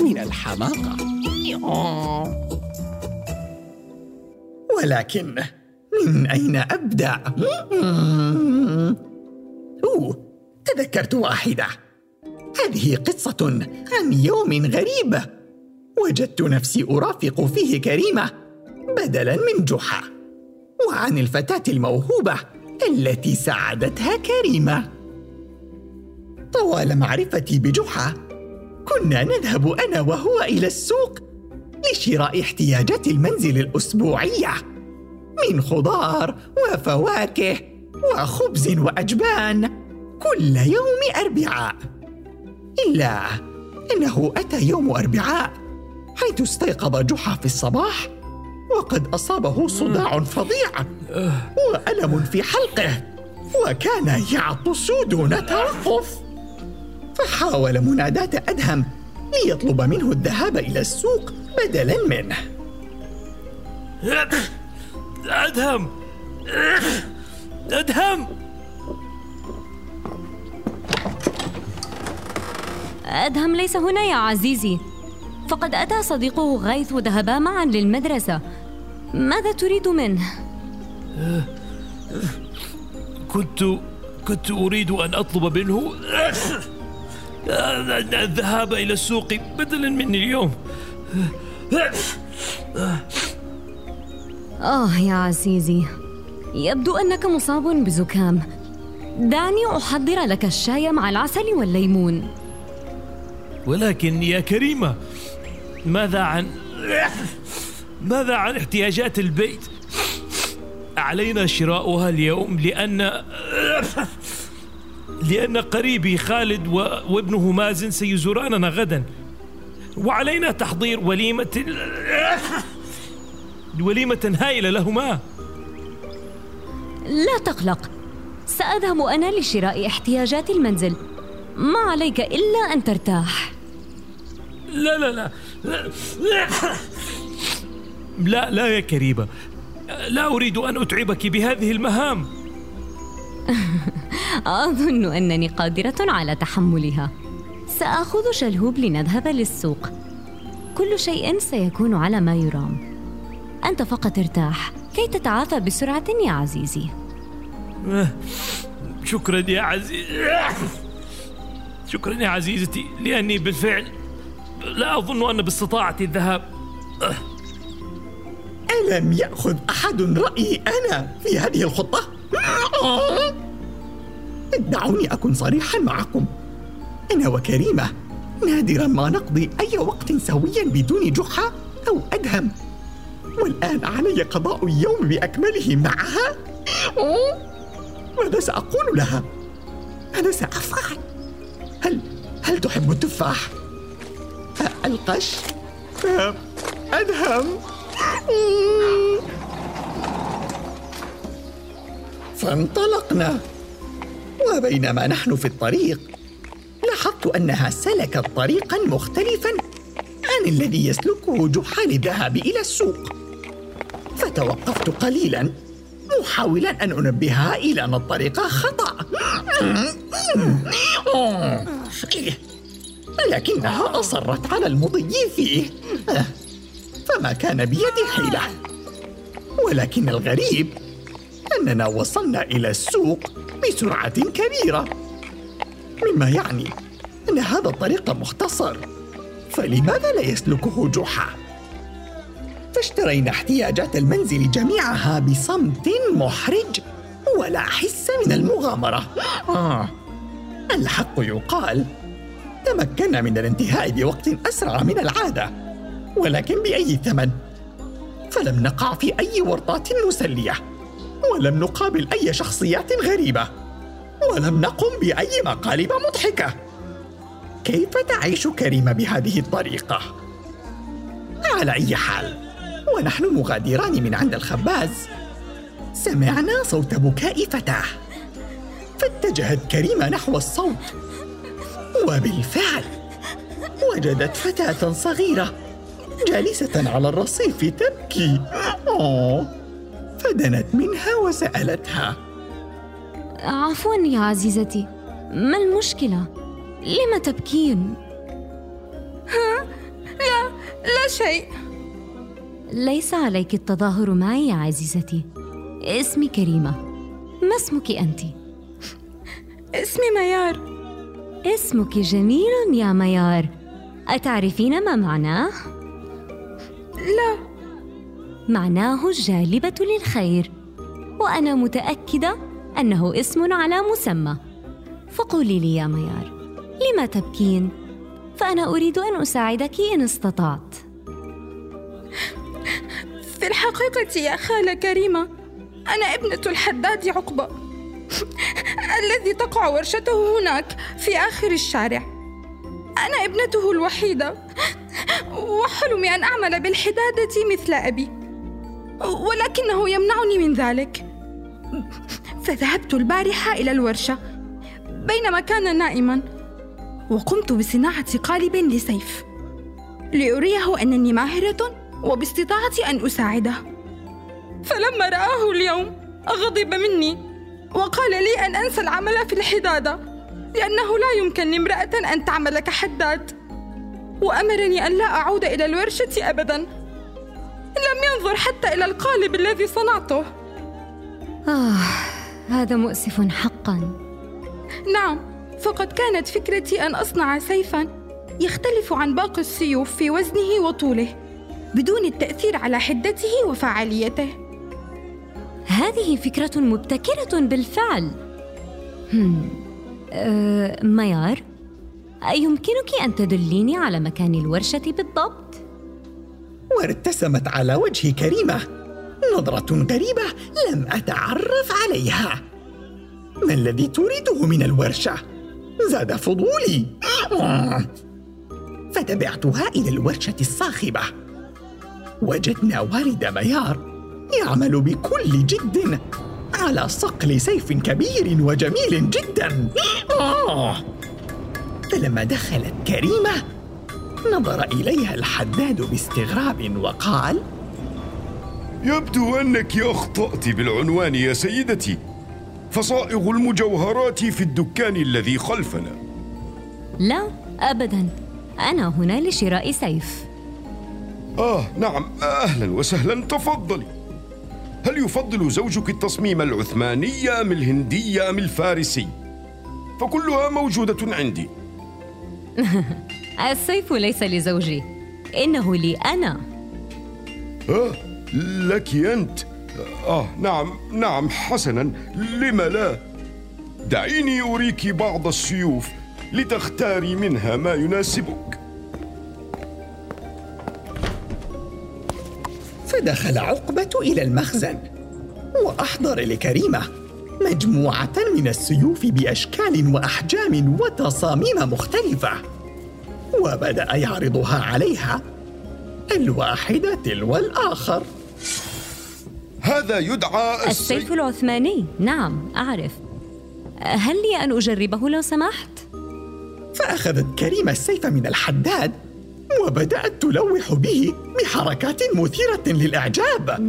من الحماقة. ولكن من أين أبدأ؟ أوه تذكرت واحدة. هذه قصة عن يوم غريب. وجدت نفسي أرافق فيه كريمة بدلا من جحا وعن الفتاة الموهوبة التي ساعدتها كريمة. طوال معرفتي بجحا كنا نذهب أنا وهو إلى السوق لشراء احتياجات المنزل الأسبوعية من خضار وفواكه وخبز وأجبان كل يوم أربعاء. إلا أنه أتى يوم أربعاء حيث استيقظ جحا في الصباح وقد أصابه صداع فظيع وألم في حلقه وكان يعطس دون توقف. فحاول مناداة أدهم ليطلب منه الذهاب إلى السوق بدلا منه. أدهم! أدهم! أدهم ليس هنا يا عزيزي. فقد أتى صديقه غيث وذهبا معا للمدرسة. ماذا تريد منه؟ كنت كنت أريد أن أطلب منه. الذهاب إلى السوق بدلا مني اليوم. آه يا عزيزي يبدو أنك مصاب بزكام. دعني أحضر لك الشاي مع العسل والليمون. ولكن يا كريمة ماذا عن ماذا عن احتياجات البيت؟ علينا شراؤها اليوم لأن لأن قريبي خالد. وابنه مازن سيزوراننا غدا. وعلينا تحضير وليمة وليمة هائلة لهما. لا تقلق. سأذهب أنا لشراء احتياجات المنزل. ما عليك إلا أن ترتاح. لا لا لا. لا لا يا كريمة لا أريد أن أتعبك بهذه المهام. أظن أنني قادرة على تحملها. سآخذ شلهوب لنذهب للسوق. كل شيء سيكون على ما يرام. أنت فقط ارتاح. كي تتعافى بسرعة يا عزيزي. شكرا يا عزيزي. شكرا يا عزيزتي لأني بالفعل لا أظن أن باستطاعتي الذهاب. ألم يأخذ أحد رأيي أنا في هذه الخطة؟ دعوني أكون صريحا معكم أنا وكريمة نادرا ما نقضي أي وقت سويا بدون جحا أو أدهم والآن علي قضاء اليوم بأكمله معها ماذا سأقول لها؟ ماذا سأفعل؟ هل هل تحب التفاح؟ القش؟ أدهم؟ فانطلقنا وبينما نحن في الطريق. لاحظت أنها سلكت طريقا مختلفا عن الذي يسلكه جحا للذهاب إلى السوق. فتوقفت قليلا محاولا أن أنبهها إلى أن الطريق خطأ. لكنها أصرت على المضي فيه. فما كان بيدي حيلة. ولكن الغريب أننا وصلنا إلى السوق بسرعة كبيرة. مما يعني إن هذا الطريق مختصر. فلماذا لا يسلكه جحا؟ فاشترينا احتياجات المنزل جميعها بصمت محرج ولا حس من المغامرة. آه. الحق يقال تمكنا من الانتهاء بوقت أسرع من العادة ولكن بأي ثمن؟ فلم نقع في أي ورطات مسلية. ولم نقابل أي شخصيات غريبة. ولم نقم بأي مقالب مضحكة. كيف تعيش كريمة بهذه الطريقة؟ على أي حال ونحن مغادران من عند الخباز. سمعنا صوت بكاء فتاة. فاتجهت كريمة نحو الصوت. وبالفعل وجدت فتاة صغيرة جالسة على الرصيف تبكي. أوه. فدنت منها وسألتها عفوا يا عزيزتي ما المشكلة؟ لم تبكين؟ لا لا شيء ليس عليك التظاهر معي يا عزيزتي اسمي كريمة ما اسمك أنت؟ اسمي ميار اسمك جميل يا ميار أتعرفين ما معناه؟ لا معناه الجالبة للخير. وأنا متأكدة أنه اسم على مسمى. فقولي لي يا ميار لما تبكين؟ فأنا أريد أن أساعدك إن استطعت. في الحقيقة يا خالة كريمة أنا ابنة الحداد عقبة الذي تقع ورشته هناك في آخر الشارع. أنا ابنته الوحيدة وحلمي أن أعمل بالحدادة مثل أبي. ولكنه يمنعني من ذلك. فذهبت البارحة إلى الورشة بينما كان نائما وقمت بصناعة قالب لسيف لأريه أنني ماهرة وباستطاعتي أن أساعده. فلما رآه اليوم غضب مني وقال لي أن أنسى العمل في الحدادة لأنه لا يمكن لامرأة أن تعمل كحداد. وأمرني أن لا أعود إلى الورشة أبدا. لم ينظر حتى إلى القالب الذي صنعته آه هذا مؤسف حقا نعم فقد كانت فكرتي أن أصنع سيفا يختلف عن باقي السيوف في وزنه وطوله بدون التأثير على حدته وفعاليته هذه فكرة مبتكرة بالفعل هم. أه ميار أيمكنك أن تدليني على مكان الورشة بالضبط؟ وارتسمت على وجه كريمة نظرة غريبة لم أتعرف عليها ما الذي تريده من الورشة؟ زاد فضولي فتبعتها إلى الورشة الصاخبة وجدنا والد ميار يعمل بكل جد على صقل سيف كبير وجميل جدا. فلما دخلت كريمة نظر إليها الحداد باستغراب وقال يبدو أنك أخطأت بالعنوان يا سيدتي. فصائغ المجوهرات في الدكان الذي خلفنا. لا أبدا. أنا هنا لشراء سيف. آه نعم. أهلا وسهلا. تفضلي. هل يفضل زوجك التصميم العثماني أم الهندي أم الفارسي؟ فكلها موجودة عندي. السيف ليس لزوجي. إنه لي أنا. آه لك أنت. آه نعم نعم حسنا. لم لا؟ دعيني أريك بعض السيوف لتختاري منها ما يناسبك. فدخل عقبة إلى المخزن وأحضر لكريمة مجموعة من السيوف بأشكال وأحجام وتصاميم مختلفة. وبدأ يعرضها عليها الواحدة تلو الآخر. هذا يدعى السيف. العثماني نعم أعرف. هل لي أن أجربه لو سمحت؟ فأخذت كريمة السيف من الحداد وبدأت تلوح به بحركات مثيرة للإعجاب.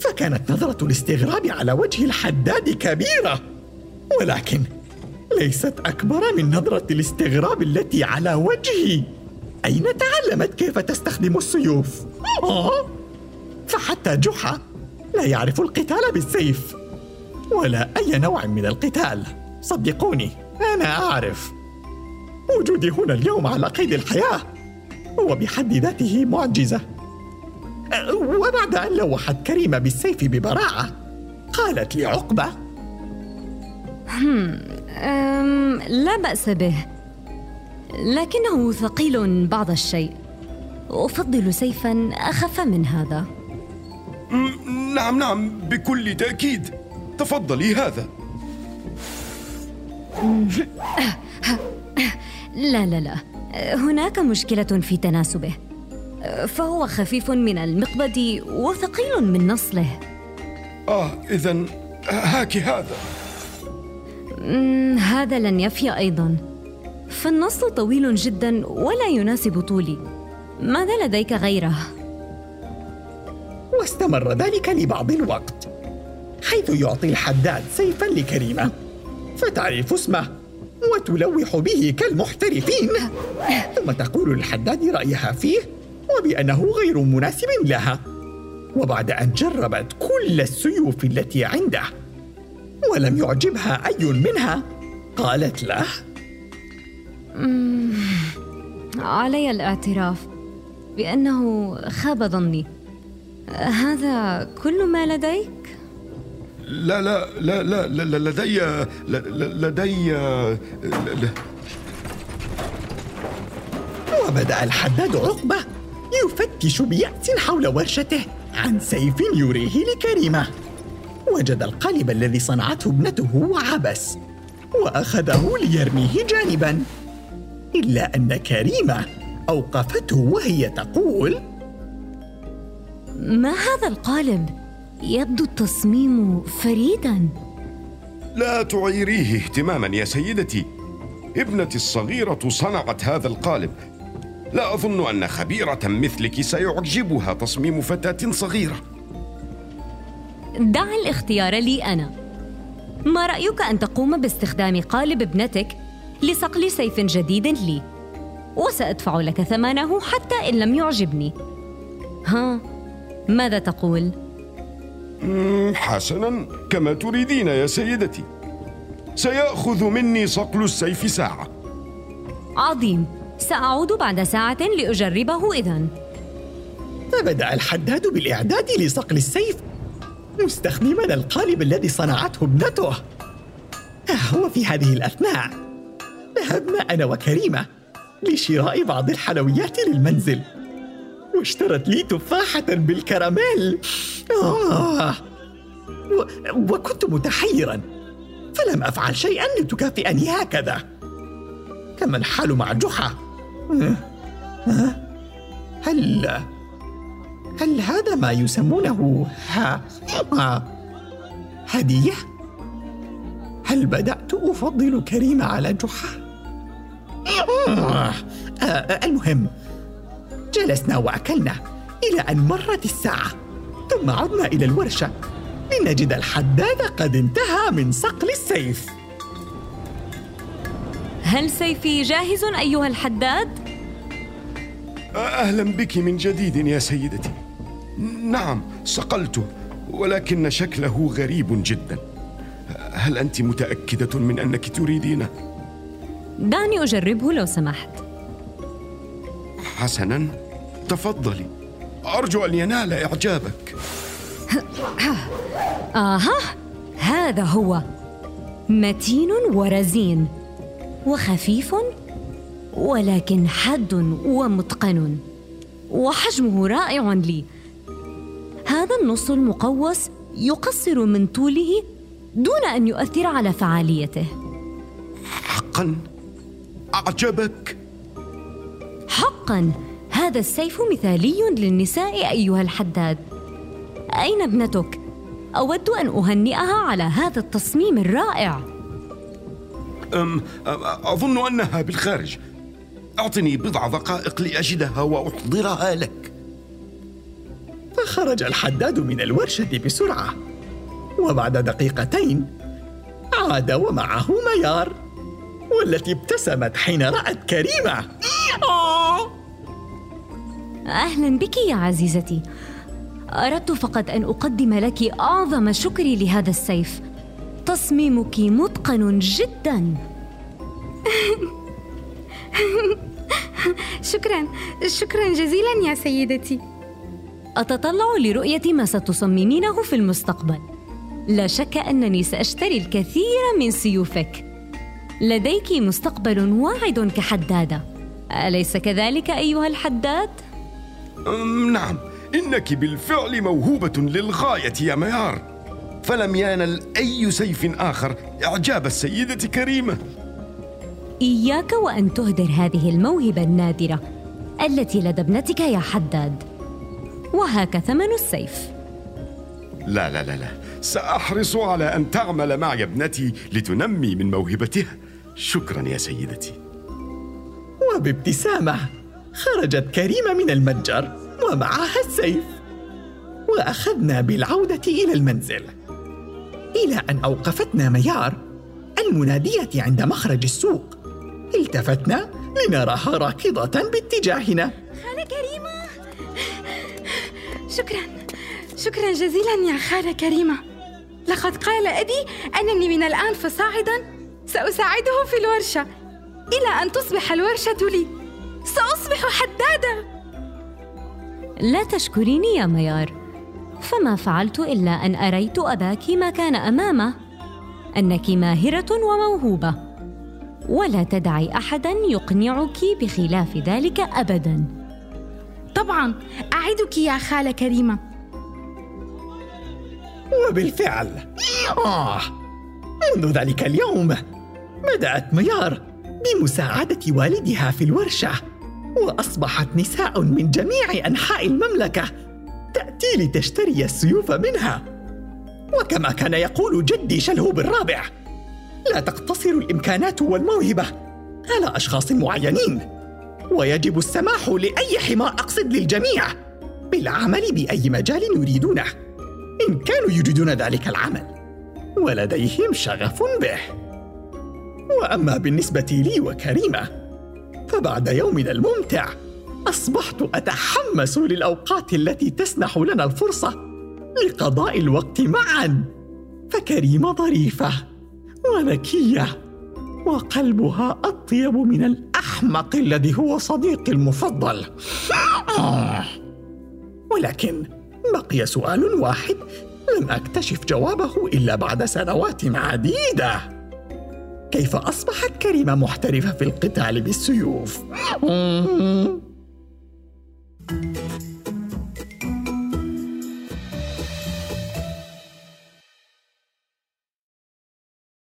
فكانت نظرة الاستغراب على وجه الحداد كبيرة ولكن ليست أكبر من نظرة الاستغراب التي على وجهي. أين تعلمت كيف تستخدم السيوف؟ آه؟ فحتى جحا. لا يعرف القتال بالسيف. ولا أي نوع من القتال. صدقوني أنا أعرف. وجودي هنا اليوم على قيد الحياة. هو بحد ذاته معجزة. وبعد أن لوحت كريمة بالسيف ببراعة قالت لعقبة. أم لا بأس به. لكنه ثقيل بعض الشيء. أفضل سيفا أخف من هذا. نعم نعم بكل تأكيد. تفضلي هذا. لا لا لا. هناك مشكلة في تناسبه. فهو خفيف من المقبض وثقيل من نصله. آه إذا هاك هذا. هذا لن يفي أيضا. فالنصل طويل جدا ولا يناسب طولي. ماذا لديك غيره؟ واستمر ذلك لبعض الوقت حيث يعطي الحداد سيفا لكريمة. فتعرف اسمه وتلوح به كالمحترفين. ثم تقول للحداد رأيها فيه وبأنه غير مناسب لها. وبعد أن جربت كل السيوف التي عنده ولم يعجبها أي منها قالت له علي الاعتراف بأنه خاب ظني هذا كل ما لديك؟ لا لا لا لا, لا, لا لدي لا- لا- لدي لا- لا- وبدأ الحداد عقبة يفتش بيأس حول ورشته عن سيف يريه لكريمة وجد القالب الذي صنعته ابنته وعبس وأخذه ليرميه جانبا. إلا أن كريمة أوقفته وهي تقول ما هذا القالب؟ يبدو التصميم فريدا. لا تعيريه اهتماما يا سيدتي. ابنتي الصغيرة صنعت هذا القالب. لا أظن أن خبيرة مثلك سيعجبها تصميم فتاة صغيرة. دع الاختيار لي أنا. ما رأيك أن تقوم باستخدام قالب ابنتك لصقل سيف جديد لي؟ وسأدفع لك ثمنه حتى إن لم يعجبني. ها ماذا تقول؟ حسنا كما تريدين يا سيدتي. سيأخذ مني صقل السيف ساعة. عظيم. سأعود بعد ساعة لأجربه إذن. فبدأ الحداد بالإعداد لصقل السيف. مستخدما القالب الذي صنعته ابنته. وفي هذه الأثناء. ذهبنا أنا وكريمة لشراء بعض الحلويات للمنزل. واشترت لي تفاحة بالكراميل. آه. و... وكنت متحيرا. فلم أفعل شيئا لتكافئني هكذا. كما الحال مع جحا. آه، آه، هل هل هذا ما يسمونه ها... ها... هدية؟ هل بدأت أفضل كريمة على جحا؟ آه، آه، المهم جلسنا وأكلنا إلى أن مرت الساعة ثم عدنا إلى الورشة لنجد الحداد قد انتهى من صقل السيف هل سيفي جاهز أيها الحداد؟ أهلا بك من جديد يا سيدتي نعم صقلته ولكن شكله غريب جدا. هل أنت متأكدة من أنك تريدينه؟ دعني أجربه لو سمحت. حسنا تفضلي. أرجو أن ينال إعجابك. آها هذا هو. متين ورزين وخفيف ولكن حاد ومتقن وحجمه رائع لي. هذا النص المقوس يقصر من طوله دون أن يؤثر على فعاليته. حقا؟ أعجبك؟ حقا. هذا السيف مثالي للنساء أيها الحداد. أين ابنتك؟ أود أن أهنئها على هذا التصميم الرائع. أم أظن أنها بالخارج. أعطني بضع دقائق لأجدها وأحضرها لك. فخرج الحداد من الورشة بسرعة وبعد دقيقتين عاد ومعه ميار والتي ابتسمت حين رأت كريمة! أهلا بك يا عزيزتي. أردت فقط أن أقدم لك أعظم شكري لهذا السيف. تصميمك متقن جدا. شكرا. شكرا جزيلا يا سيدتي. أتطلع لرؤية ما ستصممينه في المستقبل. لا شك أنني سأشتري الكثير من سيوفك. لديك مستقبل واعد كحداده أليس كذلك أيها الحداد؟ نعم. إنك بالفعل موهوبة للغاية يا ميار. فلم ينل أي سيف آخر. إعجاب السيدة كريمة. إياك وأن تهدر هذه الموهبة النادرة. التي لدى ابنتك يا حداد. وهاك ثمن السيف. لا لا لا لا. سأحرص على أن تعمل معي ابنتي لتنمي من موهبتها. شكرا يا سيدتي. وبابتسامة خرجت كريمة من المتجر ومعها السيف. وأخذنا بالعودة إلى المنزل. إلى أن أوقفتنا ميار المنادية عند مخرج السوق. التفتنا لنراها راكضة باتجاهنا. شكرا. شكرا جزيلا يا خالة كريمة. لقد قال أبي أنني من الآن فصاعدا. سأساعده في الورشة. إلى أن تصبح الورشة لي. سأصبح حدادة لا تشكريني يا ميار. فما فعلت إلا أن أريت أباك ما كان أمامه. أنك ماهرة وموهوبة. ولا تدعي أحدا يقنعك بخلاف ذلك أبدا. طبعا. أعدك يا خالة كريمة. وبالفعل. آه منذ ذلك اليوم بدأت ميار بمساعدة والدها في الورشة وأصبحت نساء من جميع أنحاء المملكة تأتي لتشتري السيوف منها. وكما كان يقول جدي شلهوب الرابع لا تقتصر الإمكانات والموهبة على أشخاص معينين. ويجب السماح لأي حمار أقصد للجميع بالعمل بأي مجال يريدونه إن كانوا يريدون ذلك العمل ولديهم شغف به. وأما بالنسبة لي وكريمة فبعد يومنا الممتع أصبحت أتحمس للأوقات التي تسنح لنا الفرصة لقضاء الوقت معا. فكريمة ظريفة وذكية وقلبها أطيب من الأحمق الذي هو صديقي المفضل. آه. ولكن بقي سؤال واحد. لم أكتشف جوابه إلا بعد سنوات عديدة. كيف أصبحت كريمة محترفة في القتال بالسيوف؟ آه.